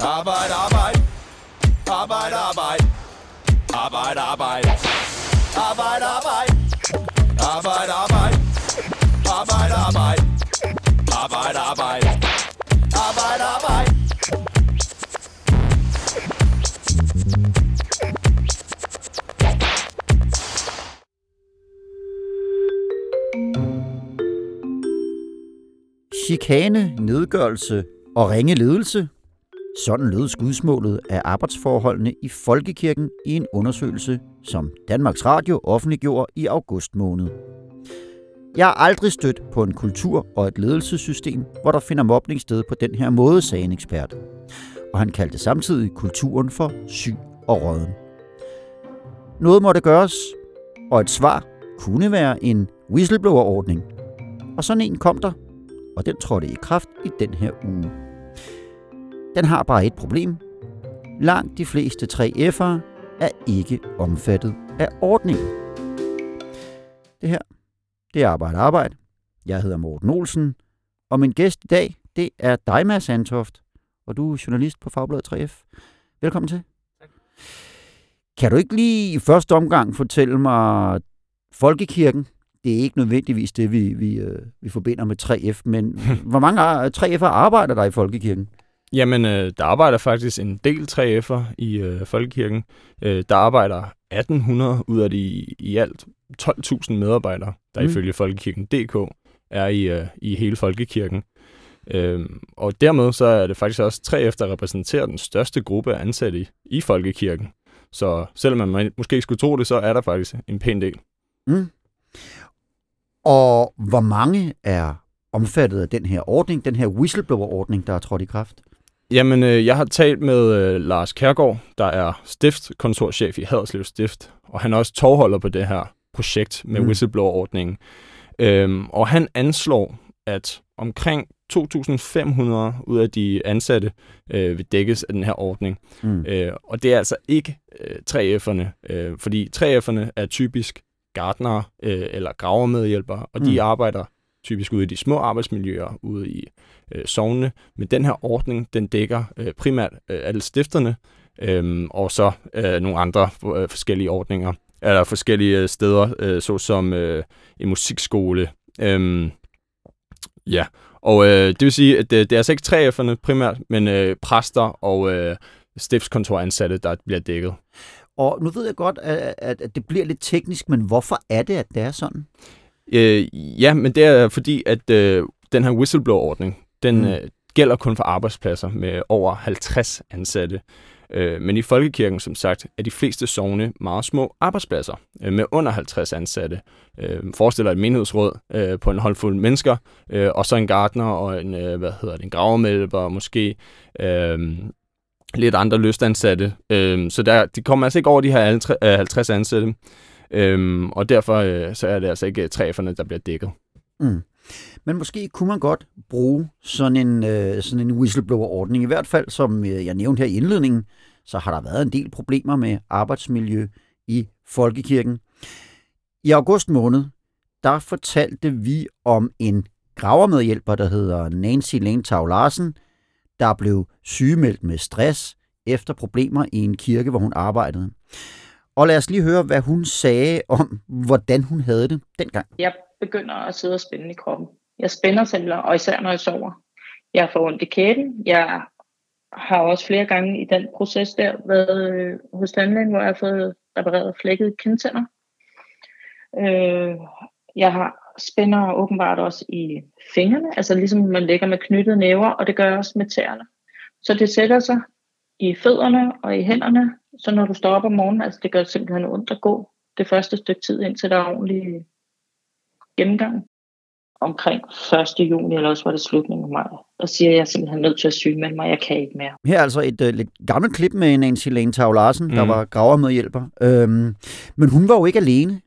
Arbejde, arbejde. Arbejde, arbejde. Arbejde, arbejde. Arbejde, arbejde. Arbejde, arbejde. Arbejde, arbejde. Arbejde, arbejde. Arbejde, arbejde. Chikane, nedgørelse og ringe ledelse. Sådan lød skudsmålet af arbejdsforholdene i Folkekirken i en undersøgelse, som Danmarks Radio offentliggjorde i august måned. Jeg har aldrig stødt på en kultur og et ledelsessystem, hvor der finder mobning sted på den her måde, sagde en ekspert. Og han kaldte samtidig kulturen for syg og råden. Noget måtte gøres, og et svar kunne være en whistleblower-ordning. Og sådan en kom der, og den trådte i kraft i den her uge. Den har bare et problem. Langt de fleste 3F'ere er ikke omfattet af ordningen. Det her, det er Arbejde Arbejde. Jeg hedder Morten Olsen, og min gæst i dag, det er dig, Mads Antoft, og du er journalist på Fagbladet 3F. Velkommen til. Tak. Kan du ikke lige i første omgang fortælle mig, Folkekirken, det er ikke nødvendigvis det, vi, vi, øh, vi forbinder med 3F, men hvor mange 3F'ere arbejder der i Folkekirken? Jamen, øh, der arbejder faktisk en del 3F'er i øh, Folkekirken. Øh, der arbejder 1800 ud af de i alt 12.000 medarbejdere, der mm. ifølge Folkekirken.dk er i, øh, i hele Folkekirken. Øh, og dermed så er det faktisk også 3F, der repræsenterer den største gruppe af ansatte i, i Folkekirken. Så selvom man måske ikke skulle tro det, så er der faktisk en pæn del. Mm. Og hvor mange er omfattet af den her ordning, den her whistleblower-ordning, der er trådt i kraft? Jamen, øh, jeg har talt med øh, Lars Kærgaard, der er stiftkontorchef i Haderslev Stift, og han er også tovholder på det her projekt med mm. whistleblower-ordningen. Øhm, og han anslår, at omkring 2.500 ud af de ansatte øh, vil dækkes af den her ordning. Mm. Øh, og det er altså ikke øh, 3F'erne, øh, fordi 3F'erne er typisk gardnere øh, eller gravermedhjælpere, og mm. de arbejder typisk ude i de små arbejdsmiljøer, ude i øh, sovnene. Men den her ordning, den dækker øh, primært øh, alle stifterne, øh, og så øh, nogle andre øh, forskellige ordninger, eller forskellige øh, steder, øh, såsom øh, en musikskole. Øh, ja, og øh, det vil sige, at det, det er altså ikke 3F'erne primært, men øh, præster og øh, stiftskontoransatte, der bliver dækket. Og nu ved jeg godt, at, at det bliver lidt teknisk, men hvorfor er det, at det er sådan? Øh, ja, men det er fordi, at øh, den her whistleblower-ordning, den mm. øh, gælder kun for arbejdspladser med over 50 ansatte. Øh, men i Folkekirken, som sagt, er de fleste sovne meget små arbejdspladser øh, med under 50 ansatte. Øh, forestiller et menighedsråd øh, på en håndfuld mennesker, øh, og så en gardner og en, øh, hvad hedder det, en gravemælper, og måske øh, lidt andre lystansatte. Øh, så der, de kommer altså ikke over de her 50 ansatte. Øhm, og derfor øh, så er det altså ikke øh, træferne, der bliver dækket. Mm. Men måske kunne man godt bruge sådan en, øh, sådan en whistleblower-ordning. I hvert fald, som øh, jeg nævnte her i indledningen, så har der været en del problemer med arbejdsmiljø i Folkekirken. I august måned, der fortalte vi om en gravermedhjælper, der hedder Nancy Lentau Larsen, der blev sygemeldt med stress efter problemer i en kirke, hvor hun arbejdede. Og lad os lige høre, hvad hun sagde om, hvordan hun havde det dengang. Jeg begynder at sidde og spænde i kroppen. Jeg spænder selv, og især når jeg sover. Jeg får ondt i kæden. Jeg har også flere gange i den proces der været øh, hos tandlægen, hvor jeg har fået repareret flækkede kindtænder. Øh, jeg har spænder åbenbart også i fingrene, altså ligesom man ligger med knyttede næver, og det gør jeg også med tæerne. Så det sætter sig i fødderne og i hænderne, så når du står op om morgenen, altså det gør simpelthen ondt at gå det første stykke tid, indtil der er ordentlig gennemgang. Omkring 1. juni, eller også var det slutningen af maj, og siger, at jeg er simpelthen nødt til at syge med mig, jeg kan ikke mere. Her er altså et uh, lidt gammelt klip med Nancy Lane Tau Larsen, mm. der var gravermedhjælper. Øhm, men hun var jo ikke alene.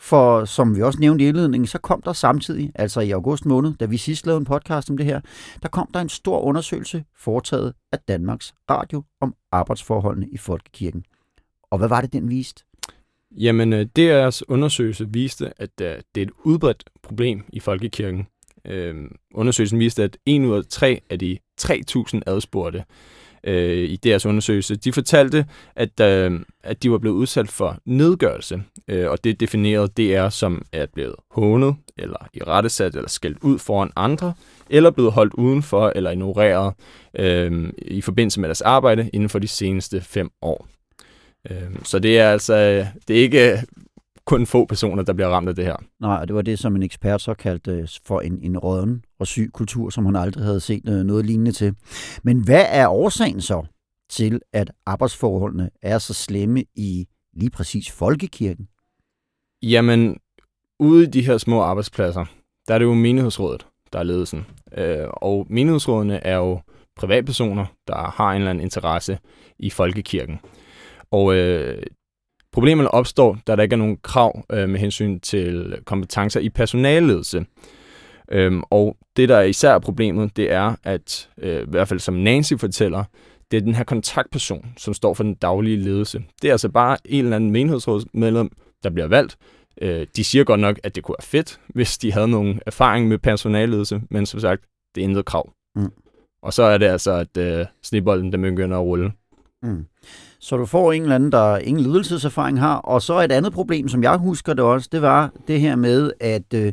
For som vi også nævnte i indledningen, så kom der samtidig, altså i august måned, da vi sidst lavede en podcast om det her, der kom der en stor undersøgelse foretaget af Danmarks Radio om arbejdsforholdene i Folkekirken. Og hvad var det, den viste? Jamen, øh, DR's undersøgelse viste, at øh, det er et udbredt problem i Folkekirken. Øhm, undersøgelsen viste, at en ud af tre af de 3.000 adspurgte øh, i deres undersøgelse, de fortalte, at, øh, at de var blevet udsat for nedgørelse, øh, og det definerede DR som at blevet hånet, eller i rettesat, eller skældt ud foran andre, eller blevet holdt udenfor eller ignoreret øh, i forbindelse med deres arbejde inden for de seneste fem år. Øh, så det er altså øh, det er ikke kun få personer, der bliver ramt af det her. Nej, og det var det, som en ekspert så kaldte øh, for en, en råden og syg kultur, som han aldrig havde set øh, noget lignende til. Men hvad er årsagen så til, at arbejdsforholdene er så slemme i lige præcis folkekirken? Jamen, ude i de her små arbejdspladser, der er det jo menighedsrådet, der er ledelsen. Øh, og menighedsrådene er jo privatpersoner, der har en eller anden interesse i folkekirken. Og øh, problemerne opstår, da der ikke er nogen krav øh, med hensyn til kompetencer i personalledelse. Øhm, og det, der er især problemet, det er, at øh, i hvert fald som Nancy fortæller, det er den her kontaktperson, som står for den daglige ledelse. Det er altså bare en eller anden menighedsrådsmedlem, der bliver valgt. Øh, de siger godt nok, at det kunne være fedt, hvis de havde nogen erfaring med personalledelse, men som sagt, det er intet krav. Mm. Og så er det altså, at øh, snibolden den begynder at rulle. Mm. Så du får en eller anden, der ingen ledelseserfaring har. Og så et andet problem, som jeg husker det også, det var det her med, at øh,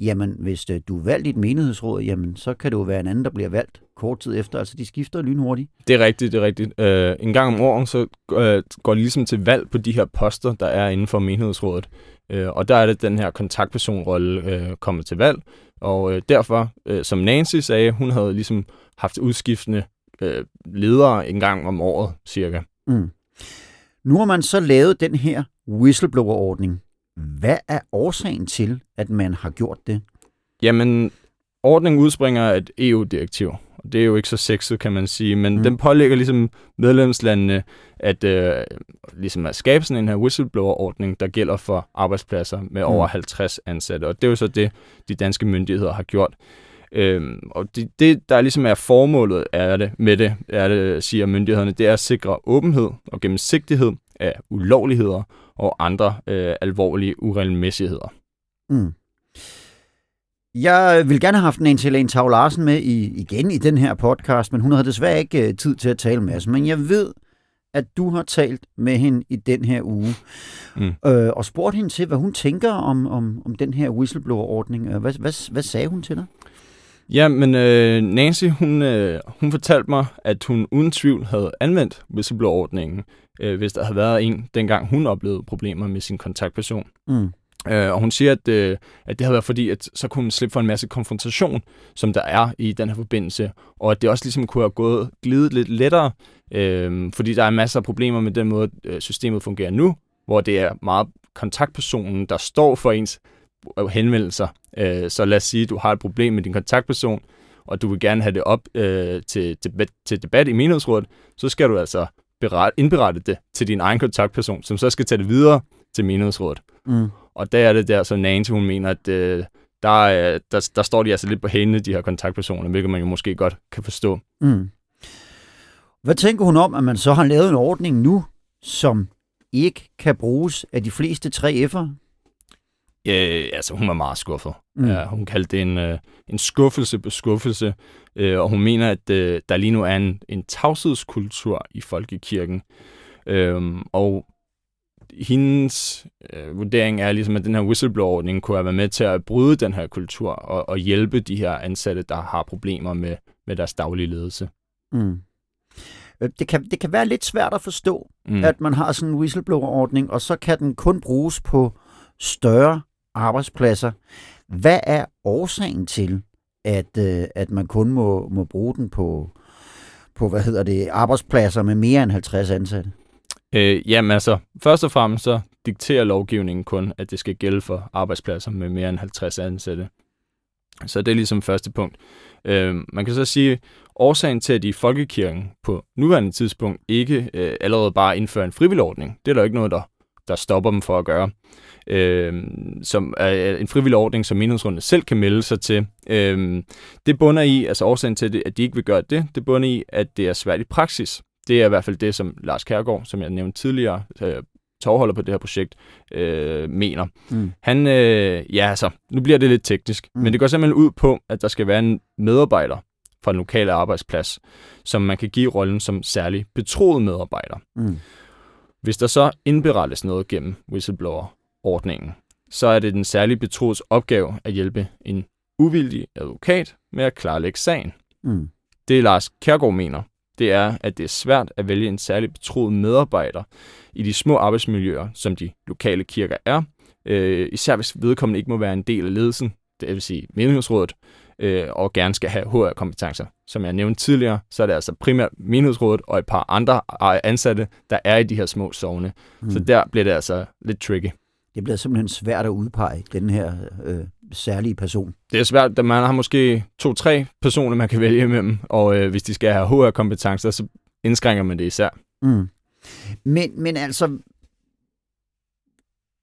jamen, hvis øh, du er valgt i et menighedsråd, jamen, så kan det jo være en anden, der bliver valgt kort tid efter. Altså, de skifter lynhurtigt. Det er rigtigt, det er rigtigt. Øh, en gang om året, så øh, går de ligesom til valg på de her poster, der er inden for menighedsrådet. Øh, og der er det den her kontaktpersonrolle øh, kommet til valg. Og øh, derfor, øh, som Nancy sagde, hun havde ligesom haft udskiftende øh, ledere en gang om året, cirka. Mm. Nu har man så lavet den her whistleblower-ordning. Hvad er årsagen til, at man har gjort det? Jamen, ordningen udspringer af et EU-direktiv. Det er jo ikke så sexet, kan man sige, men mm. den pålægger ligesom medlemslandene at, øh, ligesom at skabe sådan en her whistleblower-ordning, der gælder for arbejdspladser med mm. over 50 ansatte. Og det er jo så det, de danske myndigheder har gjort. Øhm, og det, det, der ligesom er formålet er det, med det, er det, siger myndighederne, det er at sikre åbenhed og gennemsigtighed af ulovligheder og andre øh, alvorlige uregelmæssigheder. Mm. Jeg vil gerne have haft en til en Tav Larsen med i, igen i den her podcast, men hun havde desværre ikke uh, tid til at tale med os. Men jeg ved, at du har talt med hende i den her uge, mm. øh, og spurgt hende til, hvad hun tænker om, om, om den her whistleblower-ordning. Hvad, hvad, hvad sagde hun til dig? Ja, men øh, Nancy, hun, øh, hun fortalte mig, at hun uden tvivl havde anvendt whistleblower-ordningen, øh, hvis der havde været en, dengang hun oplevede problemer med sin kontaktperson. Mm. Øh, og hun siger, at, øh, at det havde været fordi, at så kunne hun slippe for en masse konfrontation, som der er i den her forbindelse, og at det også ligesom kunne have gået glidet lidt lettere, øh, fordi der er masser af problemer med den måde, øh, systemet fungerer nu, hvor det er meget kontaktpersonen, der står for ens henvendelser. Øh, så lad os sige, at du har et problem med din kontaktperson, og du vil gerne have det op øh, til, til, til debat i menighedsrådet, så skal du altså beret, indberette det til din egen kontaktperson, som så skal tage det videre til menighedsrådet. Mm. Og der er det der, så Nancy, hun mener, at øh, der, der, der står de altså lidt på hænene, de her kontaktpersoner, hvilket man jo måske godt kan forstå. Mm. Hvad tænker hun om, at man så har lavet en ordning nu, som ikke kan bruges af de fleste 3F'ere? Øh, altså, hun var meget skuffet. Mm. Ja, hun kaldte det en, øh, en skuffelse på skuffelse, øh, og hun mener, at øh, der lige nu er en, en tavshedskultur i folkekirken. Øh, og hendes øh, vurdering er ligesom, at den her whistleblower-ordning kunne have været med til at bryde den her kultur og, og hjælpe de her ansatte, der har problemer med, med deres daglige ledelse. Mm. Øh, det kan, det kan være lidt svært at forstå, mm. at man har sådan en whistleblower-ordning, og så kan den kun bruges på større arbejdspladser. Hvad er årsagen til, at, øh, at man kun må, må bruge den på, på, hvad hedder det, arbejdspladser med mere end 50 ansatte? Øh, jamen altså, først og fremmest så dikterer lovgivningen kun, at det skal gælde for arbejdspladser med mere end 50 ansatte. Så det er ligesom første punkt. Øh, man kan så sige, at årsagen til, at de i folkekirken på nuværende tidspunkt ikke øh, allerede bare indfører en frivillig ordning, det er der ikke noget, der, der stopper dem for at gøre øh, som er en frivillig ordning, som menighedsrådene selv kan melde sig til. Øh, det bunder i, altså årsagen til, det, at de ikke vil gøre det, det bunder i, at det er svært i praksis. Det er i hvert fald det, som Lars Kærgaard, som jeg nævnte tidligere, øh, tovholder på det her projekt, øh, mener. Mm. Han, øh, ja altså, nu bliver det lidt teknisk, mm. men det går simpelthen ud på, at der skal være en medarbejder fra den lokale arbejdsplads, som man kan give rollen som særlig betroet medarbejder. Mm. Hvis der så indberettes noget gennem whistleblower-ordningen, så er det den særlige betroets opgave at hjælpe en uvildig advokat med at klarlægge sagen. Mm. Det Lars Kærgaard mener, det er, at det er svært at vælge en særlig betroet medarbejder i de små arbejdsmiljøer, som de lokale kirker er, øh, især hvis vedkommende ikke må være en del af ledelsen, det vil sige menighedsrådet, øh, og gerne skal have HR-kompetencer. Som jeg nævnte tidligere, så er det altså primært menighedsrådet og et par andre ansatte, der er i de her små sovne. Mm. Så der bliver det altså lidt tricky. Det bliver simpelthen svært at udpege den her øh, særlige person. Det er svært, da man har måske to-tre personer, man kan vælge imellem, og øh, hvis de skal have HR-kompetencer, så indskrænker man det især. Mm. Men, men altså,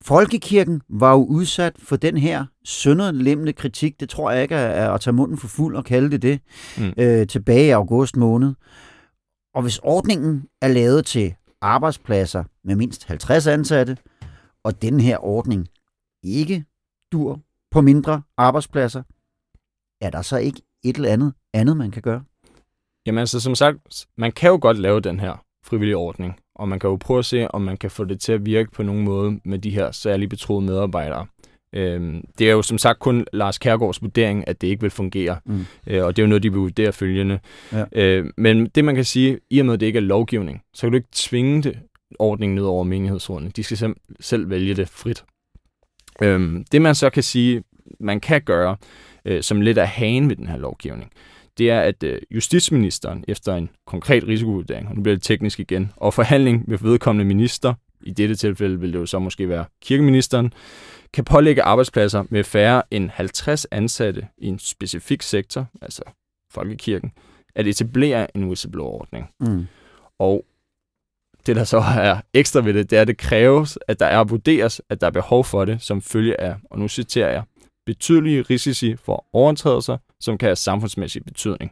Folkekirken var jo udsat for den her sønderlemmende kritik. Det tror jeg ikke er at tage munden for fuld og kalde det det. Mm. Øh, tilbage i august måned. Og hvis ordningen er lavet til arbejdspladser med mindst 50 ansatte, og den her ordning ikke dur på mindre arbejdspladser, er der så ikke et eller andet andet, man kan gøre? Jamen altså, som sagt, man kan jo godt lave den her frivillige ordning, og man kan jo prøve at se, om man kan få det til at virke på nogen måde med de her særligt betroede medarbejdere. Øhm, det er jo som sagt kun Lars Kærgaards vurdering, at det ikke vil fungere, mm. øh, og det er jo noget, de vil vurdere følgende. Ja. Øh, men det man kan sige, i og med at det ikke er lovgivning, så kan du ikke tvinge det, ordningen ned over menighedsrådene. De skal selv, selv vælge det frit. Øhm, det man så kan sige, man kan gøre, øh, som lidt af hagen ved den her lovgivning, det er, at øh, justitsministeren efter en konkret risikovurdering, og nu bliver det teknisk igen, og forhandling med vedkommende minister, i dette tilfælde vil det jo så måske være kirkeministeren, kan pålægge arbejdspladser med færre end 50 ansatte i en specifik sektor, altså folkekirken, at etablere en whistleblower-ordning. Mm. Og det, der så er ekstra ved det, det er, at det kræves, at der er vurderes, at der er behov for det, som følge af, og nu citerer jeg, betydelige risici for overtrædelser, som kan have samfundsmæssig betydning.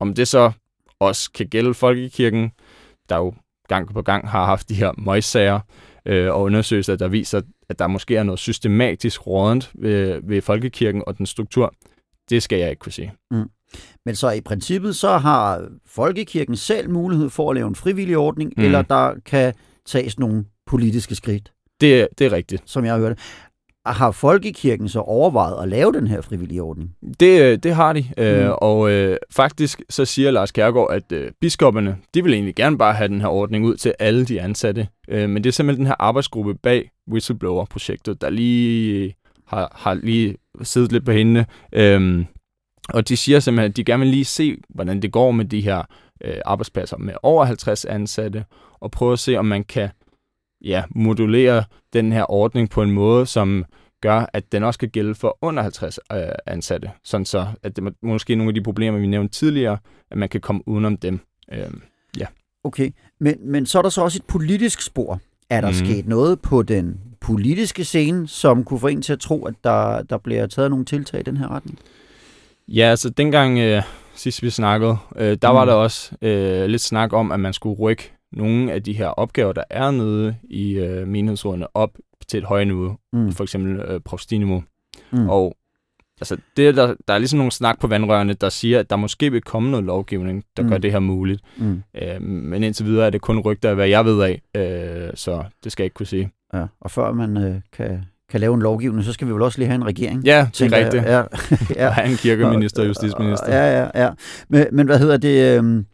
Om det så også kan gælde folkekirken, der jo gang på gang har haft de her møgssager øh, og undersøgelser, der viser, at der måske er noget systematisk rådent ved, ved folkekirken og den struktur, det skal jeg ikke kunne sige. Mm. Men så i princippet, så har folkekirken selv mulighed for at lave en frivillig ordning, mm. eller der kan tages nogle politiske skridt. Det, det er rigtigt. Som jeg har hørt har folkekirken så overvejet at lave den her frivillige ordning? Det, øh, det har de, øh, mm. øh, og øh, faktisk så siger Lars Kærgaard, at øh, biskopperne, de vil egentlig gerne bare have den her ordning ud til alle de ansatte, øh, men det er simpelthen den her arbejdsgruppe bag Whistleblower-projektet, der lige har, har lige siddet lidt på hende, øh, og de siger simpelthen, at de gerne vil lige se, hvordan det går med de her øh, arbejdspladser med over 50 ansatte, og prøve at se, om man kan ja, modulere den her ordning på en måde, som gør, at den også kan gælde for under 50 øh, ansatte. Sådan så, at det måske nogle af de problemer, vi nævnte tidligere, at man kan komme udenom dem. Øh, ja. Okay, men, men så er der så også et politisk spor. Er der mm. sket noget på den politiske scene, som kunne få en til at tro, at der, der bliver taget nogle tiltag i den her retning? Ja, altså dengang øh, sidst vi snakkede, øh, der mm. var der også øh, lidt snak om, at man skulle rykke nogle af de her opgaver, der er nede i øh, menighedsrådene, op til et højere niveau, mm. for eksempel øh, provstiniveau. Mm. Og altså, det, der, der er ligesom nogle snak på vandrørene, der siger, at der måske vil komme noget lovgivning, der mm. gør det her muligt. Mm. Øh, men indtil videre er det kun rygter af, hvad jeg ved af, øh, så det skal jeg ikke kunne sige. Ja, og før man øh, kan kan lave en lovgivning, så skal vi vel også lige have en regering. Ja, det er rigtigt. Ja, ja. Og have en kirkeminister og justitsminister. Ja, ja, ja. Men, men hvad hedder det? Øh,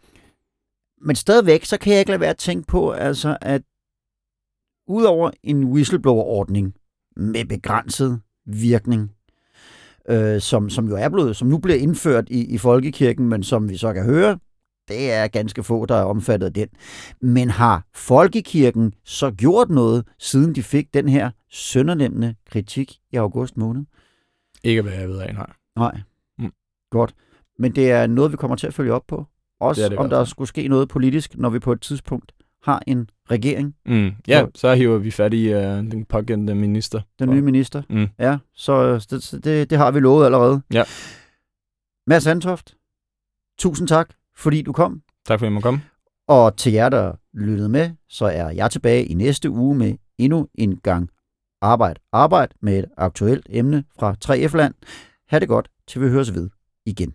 men stadigvæk, så kan jeg ikke lade være at tænke på, altså, at udover en whistleblower-ordning med begrænset virkning, øh, som, som jo er blevet, som nu bliver indført i, i folkekirken, men som vi så kan høre, det er ganske få, der er omfattet af den. Men har folkekirken så gjort noget, siden de fik den her søndernemmende kritik i august måned? Ikke hvad jeg ved af, nej. Nej. Mm. Godt. Men det er noget, vi kommer til at følge op på. Også det det om der skulle ske noget politisk, når vi på et tidspunkt har en regering. Mm. Ja, så, så hiver vi fat i uh, den pågældende minister. Den nye minister. Mm. Ja, så det, det, det har vi lovet allerede. Ja. Mads Antoft, tusind tak fordi du kom. Tak fordi jeg må komme. Og til jer, der lyttede med, så er jeg tilbage i næste uge med endnu en gang arbejde. Arbejde med et aktuelt emne fra 3F-land. Ha' det godt, til vi høres ved igen.